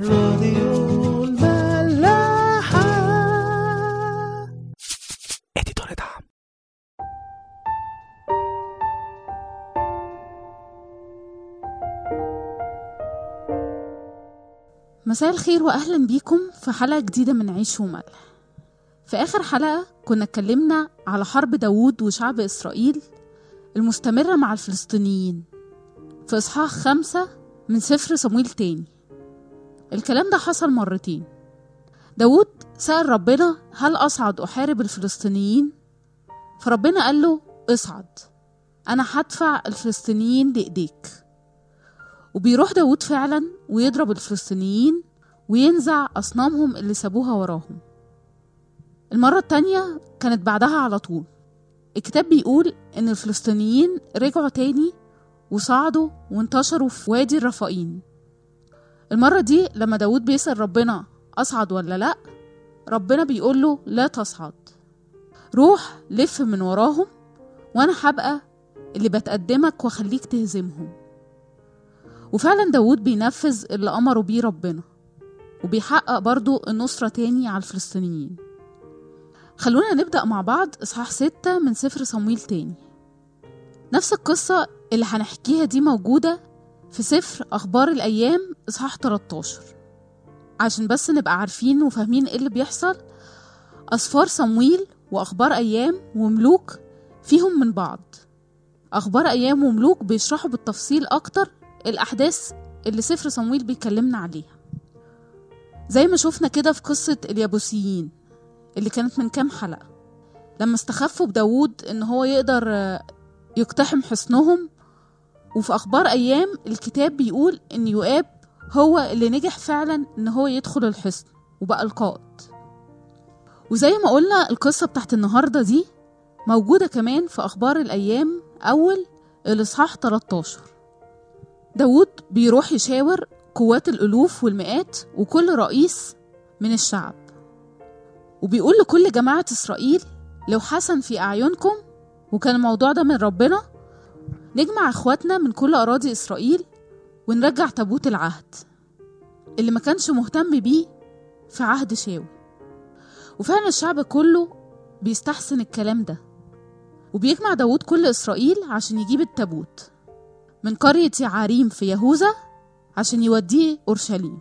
راديو الملاحة. اديتور دعم. مساء الخير واهلا بيكم في حلقة جديدة من عيش وملح. في آخر حلقة كنا اتكلمنا على حرب داوود وشعب إسرائيل المستمرة مع الفلسطينيين. في إصحاح خمسة من سفر صمويل تاني. الكلام ده حصل مرتين. داوود سأل ربنا هل أصعد أحارب الفلسطينيين؟ فربنا قال له اصعد أنا هدفع الفلسطينيين لإيديك. وبيروح داود فعلا ويضرب الفلسطينيين وينزع أصنامهم اللي سابوها وراهم. المرة التانية كانت بعدها على طول. الكتاب بيقول إن الفلسطينيين رجعوا تاني وصعدوا وانتشروا في وادي الرفائين المرة دي لما داود بيسأل ربنا أصعد ولا لأ ربنا بيقول له لا تصعد. روح لف من وراهم وأنا هبقى اللي بتقدمك وأخليك تهزمهم. وفعلا داود بينفذ اللي أمره بيه ربنا وبيحقق برضو النصرة تاني على الفلسطينيين. خلونا نبدأ مع بعض إصحاح ستة من سفر صمويل تاني. نفس القصة اللي هنحكيها دي موجودة في سفر أخبار الأيام إصحاح 13 عشان بس نبقى عارفين وفاهمين إيه اللي بيحصل أسفار صمويل وأخبار أيام وملوك فيهم من بعض. أخبار أيام وملوك بيشرحوا بالتفصيل أكتر الأحداث اللي سفر صمويل بيكلمنا عليها. زي ما شفنا كده في قصة اليابوسيين اللي كانت من كام حلقة. لما استخفوا بداود إن هو يقدر يقتحم حصنهم وفي أخبار أيام الكتاب بيقول إن يؤاب هو اللي نجح فعلا إن هو يدخل الحصن وبقى القائد. وزي ما قلنا القصة بتاعت النهاردة دي موجودة كمان في أخبار الأيام أول الإصحاح 13 داود بيروح يشاور قوات الألوف والمئات وكل رئيس من الشعب. وبيقول لكل جماعة إسرائيل لو حسن في أعينكم وكان الموضوع ده من ربنا نجمع اخواتنا من كل أراضي إسرائيل ونرجع تابوت العهد. اللي ما كانش مهتم بيه في عهد شاوي وفعلا الشعب كله بيستحسن الكلام ده. وبيجمع داود كل إسرائيل عشان يجيب التابوت. من قرية يعاريم في يهوذا عشان يوديه أورشليم.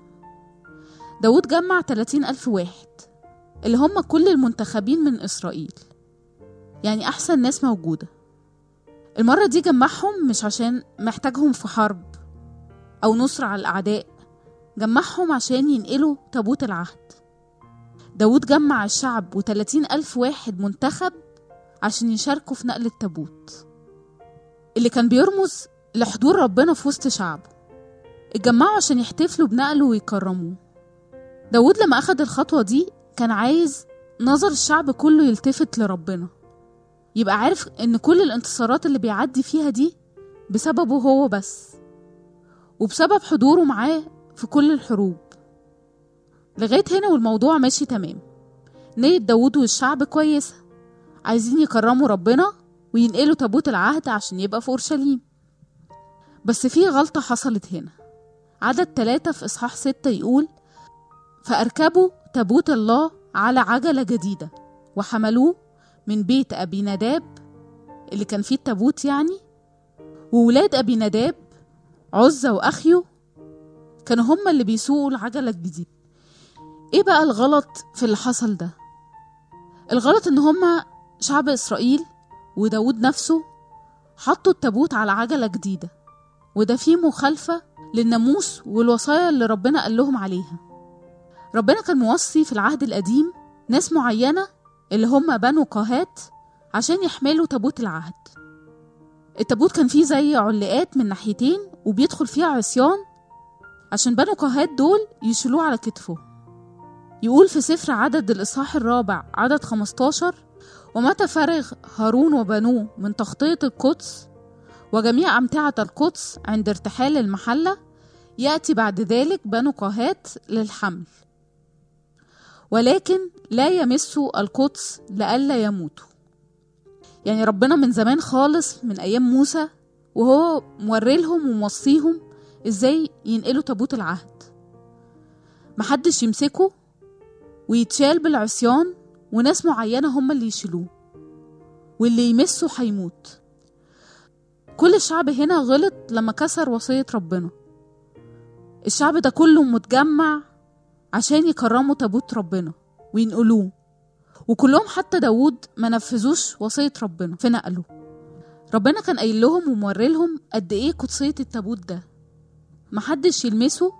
داود جمع 30 ألف واحد اللي هم كل المنتخبين من إسرائيل. يعني أحسن ناس موجودة. المرة دي جمعهم مش عشان محتاجهم في حرب أو نصر على الأعداء جمعهم عشان ينقلوا تابوت العهد. داود جمع الشعب وتلاتين ألف واحد منتخب عشان يشاركوا في نقل التابوت. اللي كان بيرمز لحضور ربنا في وسط شعبه اتجمعوا عشان يحتفلوا بنقله ويكرموه. داود لما أخد الخطوة دي كان عايز نظر الشعب كله يلتفت لربنا. يبقى عارف إن كل الانتصارات اللي بيعدي فيها دي بسببه هو بس وبسبب حضوره معاه في كل الحروب. لغاية هنا والموضوع ماشي تمام. نية داود والشعب كويسة. عايزين يكرموا ربنا وينقلوا تابوت العهد عشان يبقى في أورشليم. بس في غلطة حصلت هنا. عدد تلاتة في إصحاح ستة يقول فأركبوا تابوت الله على عجلة جديدة وحملوه من بيت أبي نداب اللي كان فيه التابوت يعني. وولاد أبي نداب عزة وأخيو كانوا هما اللي بيسوقوا العجلة الجديدة. إيه بقى الغلط في اللي حصل ده؟ الغلط إن هما شعب إسرائيل وداود نفسه حطوا التابوت على عجلة جديدة وده فيه مخالفة للناموس والوصايا اللي ربنا قال لهم عليها. ربنا كان موصي في العهد القديم ناس معينة اللي هم بنو قاهات عشان يحملوا تابوت العهد. التابوت كان فيه زي علقات من ناحيتين وبيدخل فيها عصيان عشان بنو قاهات دول يشيلوه على كتفه. يقول في سفر عدد الإصحاح الرابع عدد 15 ومتى فرغ هارون وبنوه من تغطية القدس وجميع أمتعة القدس عند ارتحال المحلة. يأتي بعد ذلك بنو قاهات للحمل. ولكن لا يمسوا القدس لئلا يموتوا. يعني ربنا من زمان خالص من أيام موسى وهو موري لهم وموصيهم إزاي ينقلوا تابوت العهد. محدش يمسكه ويتشال بالعصيان وناس معينة هم اللي يشيلوه واللي يمسه هيموت. كل الشعب هنا غلط لما كسر وصية ربنا. الشعب ده كله متجمع عشان يكرموا تابوت ربنا وينقلوه. وكلهم حتى داوود ما نفذوش وصية ربنا في نقله ربنا كان قايل لهم وموري لهم قد إيه قدسية التابوت ده. محدش يلمسه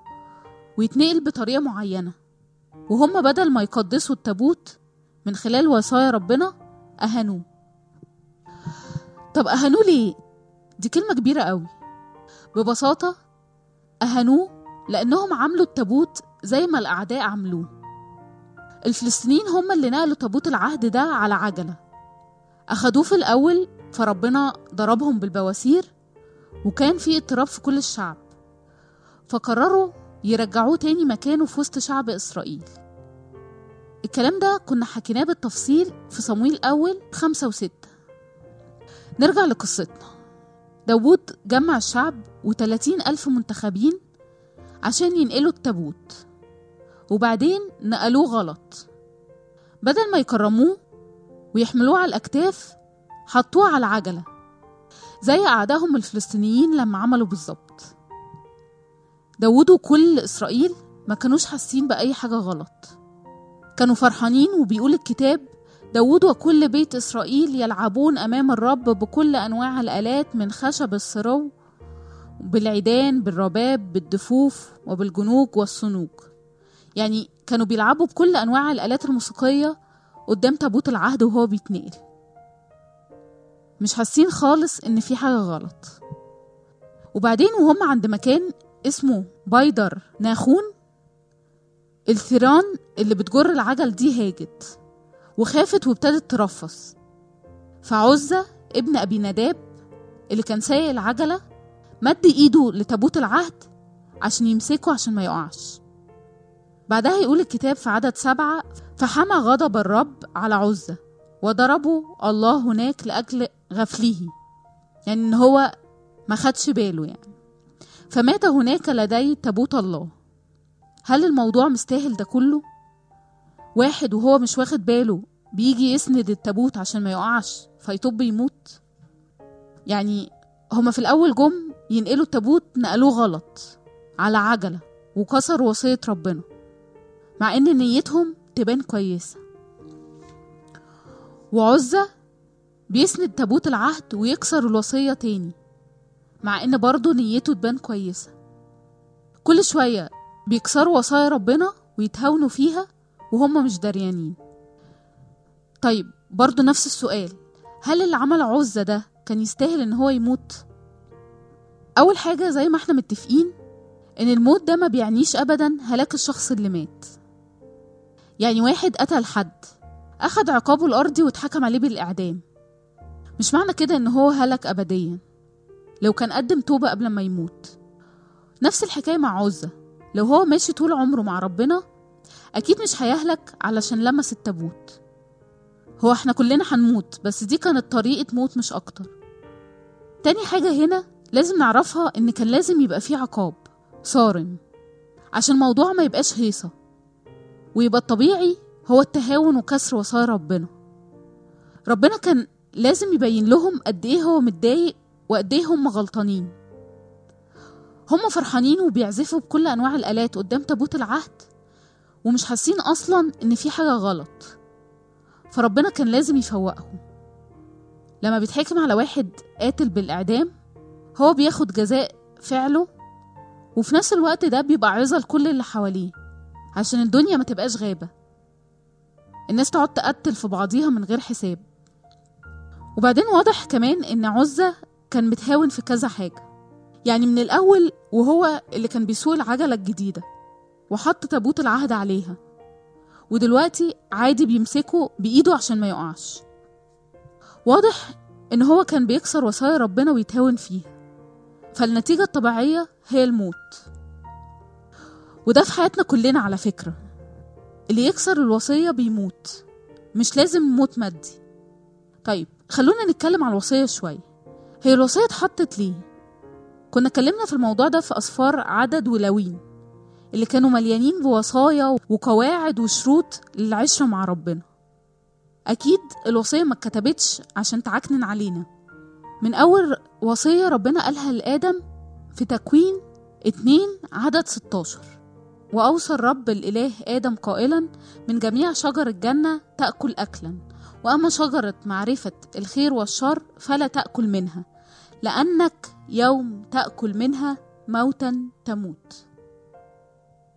ويتنقل بطريقة معينة. وهم بدل ما يقدسوا التابوت من خلال وصايا ربنا أهانوه. طب أهانوه ليه؟ دي كلمة كبيرة قوي. ببساطة أهانوه لأنهم عملوا التابوت زي ما الأعداء عملوه. الفلسطينيين هم اللي نقلوا تابوت العهد ده على عجلة. أخدوه في الأول فربنا ضربهم بالبواسير وكان في اضطراب في كل الشعب. فقرروا يرجعوه تاني مكانه في وسط شعب إسرائيل. الكلام ده كنا حكيناه بالتفصيل في صمويل أول خمسة وستة. نرجع لقصتنا. داوود جمع الشعب وتلاتين ألف منتخبين عشان ينقلوا التابوت. وبعدين نقلوه غلط. بدل ما يكرموه ويحملوه على الأكتاف حطوه على العجلة زي أعدائهم الفلسطينيين لما عملوا بالظبط. داوود وكل إسرائيل ما كانوش حاسين بأي حاجة غلط. كانوا فرحانين وبيقول الكتاب داود وكل بيت إسرائيل يلعبون أمام الرب بكل أنواع الآلات من خشب السرو بالعيدان بالرباب بالدفوف وبالجنوج والصنوج. يعني كانوا بيلعبوا بكل أنواع الآلات الموسيقية قدام تابوت العهد وهو بيتنقل. مش حاسين خالص إن في حاجة غلط. وبعدين وهم عند مكان اسمه بايدر ناخون الثيران اللي بتجر العجل دي هاجت وخافت وابتدت ترفص. فعزة ابن أبي نداب اللي كان سايق العجلة مد إيده لتابوت العهد عشان يمسكه عشان ما يقعش. بعدها يقول الكتاب في عدد سبعة فحمى غضب الرب على عزة وضربه الله هناك لأجل غفله. يعني إن هو ما خدش باله يعني. فمات هناك لدي تابوت الله. هل الموضوع مستاهل ده كله؟ واحد وهو مش واخد باله بيجي يسند التابوت عشان ما يقعش فيطب يموت؟ يعني هما في الأول جم ينقلوا التابوت نقلوه غلط على عجلة وكسروا وصية ربنا مع إن نيتهم تبان كويسة. وعزة بيسند تابوت العهد ويكسر الوصية تاني مع إن برضه نيته تبان كويسة. كل شوية بيكسروا وصايا ربنا ويتهاونوا فيها وهم مش دريانين. طيب برضو نفس السؤال هل اللي عمل عزة ده كان يستاهل إن هو يموت؟ أول حاجة زي ما إحنا متفقين إن الموت ده ما بيعنيش ابدا هلاك الشخص اللي مات. يعني واحد قتل حد أخد عقابه الأرضي واتحكم عليه بالإعدام. مش معنى كده إن هو هلك ابديا لو كان قدم توبة قبل ما يموت. نفس الحكاية مع عزة لو هو ماشي طول عمره مع ربنا أكيد مش هيهلك علشان لمس التابوت. هو إحنا كلنا هنموت بس دي كانت طريقة موت مش أكتر. تاني حاجة هنا لازم نعرفها إن كان لازم يبقى فيه عقاب صارم عشان الموضوع ما يبقاش هيصة. ويبقى الطبيعي هو التهاون وكسر وصايا ربنا. ربنا كان لازم يبين لهم قد إيه هو متضايق وقد إيه هم غلطانين. هم فرحانين وبيعزفوا بكل أنواع الآلات قدام تابوت العهد ومش حاسين أصلا إن في حاجة غلط. فربنا كان لازم يفوقهم. لما بيتحكم على واحد قاتل بالإعدام هو بياخد جزاء فعله وفي نفس الوقت ده بيبقى عظة لكل اللي حواليه عشان الدنيا ما تبقاش غابة. الناس تقعد تقتل في بعضيها من غير حساب. وبعدين واضح كمان إن عزة كان متهاون في كذا حاجة. يعني من الأول وهو اللي كان بيسوق العجلة الجديدة وحط تابوت العهد عليها. ودلوقتي عادي بيمسكه بإيده عشان ما يقعش. واضح إن هو كان بيكسر وصايا ربنا ويتهاون فيها. فالنتيجة الطبيعية هي الموت. وده في حياتنا كلنا على فكرة. اللي يكسر الوصية بيموت. مش لازم موت مادي. طيب خلونا نتكلم على الوصية شوية. هي الوصية اتحطت ليه؟ كنا اتكلمنا في الموضوع ده في أسفار عدد ولوين اللي كانوا مليانين بوصايا وقواعد وشروط للعشرة مع ربنا. أكيد الوصية ما اتكتبتش عشان تعكنن علينا. من أول وصية ربنا قالها لآدم في تكوين اتنين عدد 16 وأوصى الرب الإله آدم قائلا من جميع شجر الجنة تأكل أكلا وأما شجرة معرفة الخير والشر فلا تأكل منها لأنك يوم تأكل منها موتا تموت.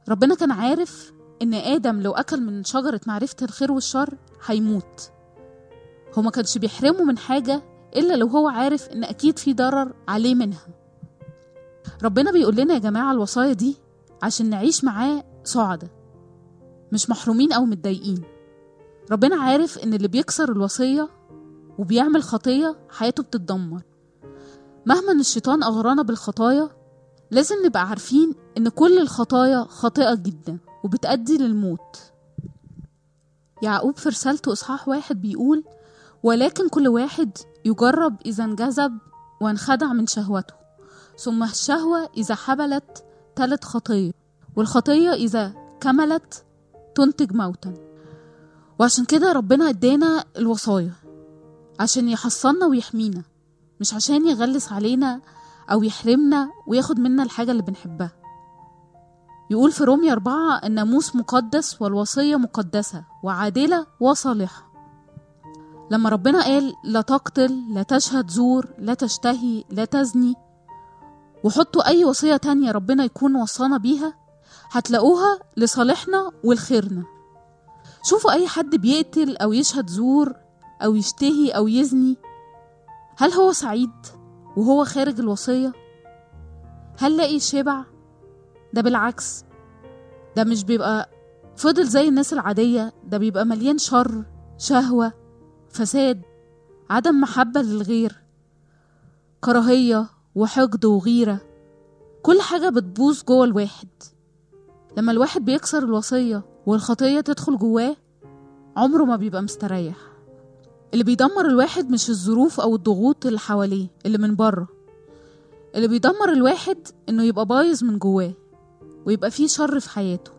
ربنا كان عارف إن آدم لو أكل من شجرة معرفة الخير والشر هيموت. هو ما كانش بيحرمه من حاجة إلا لو هو عارف إن أكيد في ضرر عليه منها. ربنا بيقول لنا يا جماعة الوصايا دي عشان نعيش معاه سعدة مش محرومين أو متضايقين. ربنا عارف إن اللي بيكسر الوصية وبيعمل خطية حياته بتتدمر. مهما إن الشيطان أغرانا بالخطايا لازم نبقى عارفين إن كل الخطايا خاطئة جدا وبتأدي للموت. يعقوب في رسالته إصحاح واحد بيقول ولكن كل واحد يجرب إذا انجذب وانخدع من شهوته. ثم الشهوة إذا حبلت تلت خطية والخطية إذا كملت تنتج موتا. وعشان كده ربنا ادانا الوصايا عشان يحصلنا ويحمينا مش عشان يغلس علينا أو يحرمنا وياخد منا الحاجة اللي بنحبها. يقول في رومية أربعة الناموس مقدس والوصية مقدسة وعادلة وصالحة. لما ربنا قال لا تقتل لا تشهد زور لا تشتهي لا تزني وحطوا أي وصية تانية ربنا يكون وصانا بيها هتلاقوها لصالحنا ولخيرنا شوفوا أي حد بيقتل أو يشهد زور أو يشتهي أو يزني هل هو سعيد وهو خارج الوصية؟ هل لاقي شبع؟ ده بالعكس ده مش بيبقى فضل زي الناس العادية ده بيبقى مليان شر شهوة فساد عدم محبة للغير كراهية وحقد وغيرة كل حاجة بتبوظ جوه الواحد. لما الواحد بيكسر الوصية والخطية تدخل جواه عمره ما بيبقى مستريح. اللي بيدمر الواحد مش الظروف أو الضغوط اللي حواليه اللي من بره. اللي بيدمر الواحد إنه يبقى بايظ من جواه ويبقى فيه شر في حياته.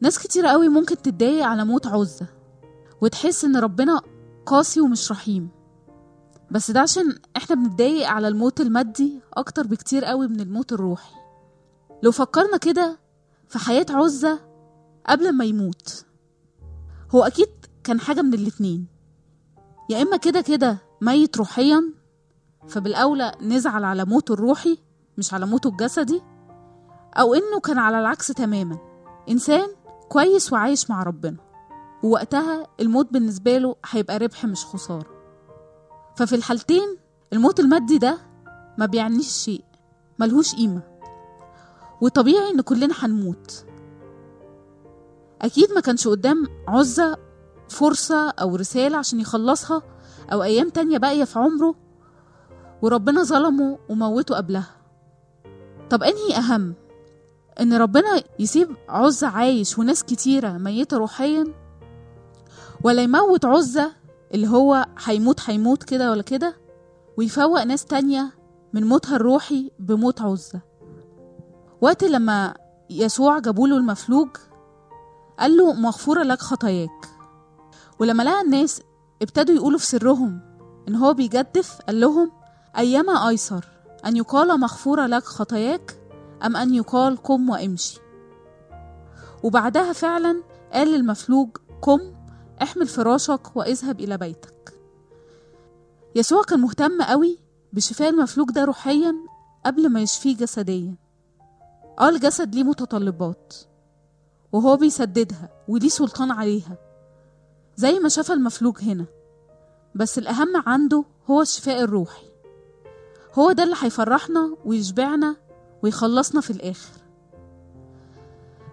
ناس كتير قوي ممكن تتضايق على موت عزة وتحس إن ربنا قاسي ومش رحيم. بس ده عشان إحنا بنتضايق على الموت المادي أكتر بكتير قوي من الموت الروحي. لو فكرنا كده في حياة عزة قبل ما يموت هو أكيد كان حاجة من الاتنين. يا إما كده كده ميت روحيا فبالأولى نزعل على موته الروحي مش على موته الجسدي أو إنه كان على العكس تماما. إنسان كويس وعايش مع ربنا. ووقتها الموت بالنسبة له هيبقى ربح مش خسارة. ففي الحالتين الموت المادي ده ما بيعنيش شيء ملهوش قيمة. وطبيعي إن كلنا هنموت. أكيد ما كانش قدام عزة فرصة أو رسالة عشان يخلصها أو أيام تانية باقية في عمره وربنا ظلمه وموته قبلها. طب أنهي أهم؟ إن ربنا يسيب عزة عايش وناس كتيرة ميتة روحيا ولا يموت عزة اللي هو هيموت هيموت كده ولا كده ويفوق ناس تانية من موتها الروحي بموت عزة. وقت لما يسوع جابوله المفلوج قال له مغفورة لك خطاياك. ولما لقى الناس ابتدوا يقولوا في سرهم إن هو بيجدف قال لهم أيما أيسر أن يقال مغفورة لك خطاياك أم أن يقال قم وامشي. وبعدها فعلا قال للمفلوج قم احمل فراشك واذهب إلى بيتك. يسوع كان مهتم قوي بشفاء المفلوج ده روحيا قبل ما يشفيه جسديا. آه الجسد ليه متطلبات وهو بيسددها وليه سلطان عليها زي ما شفى المفلوج هنا. بس الأهم عنده هو الشفاء الروحي. هو ده اللي هيفرحنا ويشبعنا ويخلصنا في الآخر.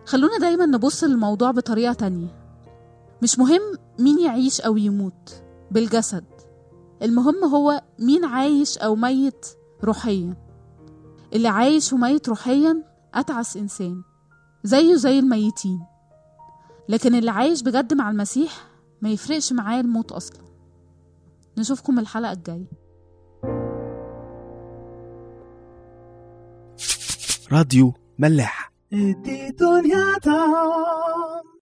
خلونا دايما نبص للموضوع بطريقة تانية. مش مهم مين يعيش أو يموت بالجسد. المهم هو مين عايش أو ميت روحيا. اللي عايش وميت روحيا أتعس إنسان زيه زي الميتين. لكن اللي عايش بجد مع المسيح ما يفرقش معاه الموت أصلا. نشوفكم الحلقة الجاية. راديو ملاح. تعال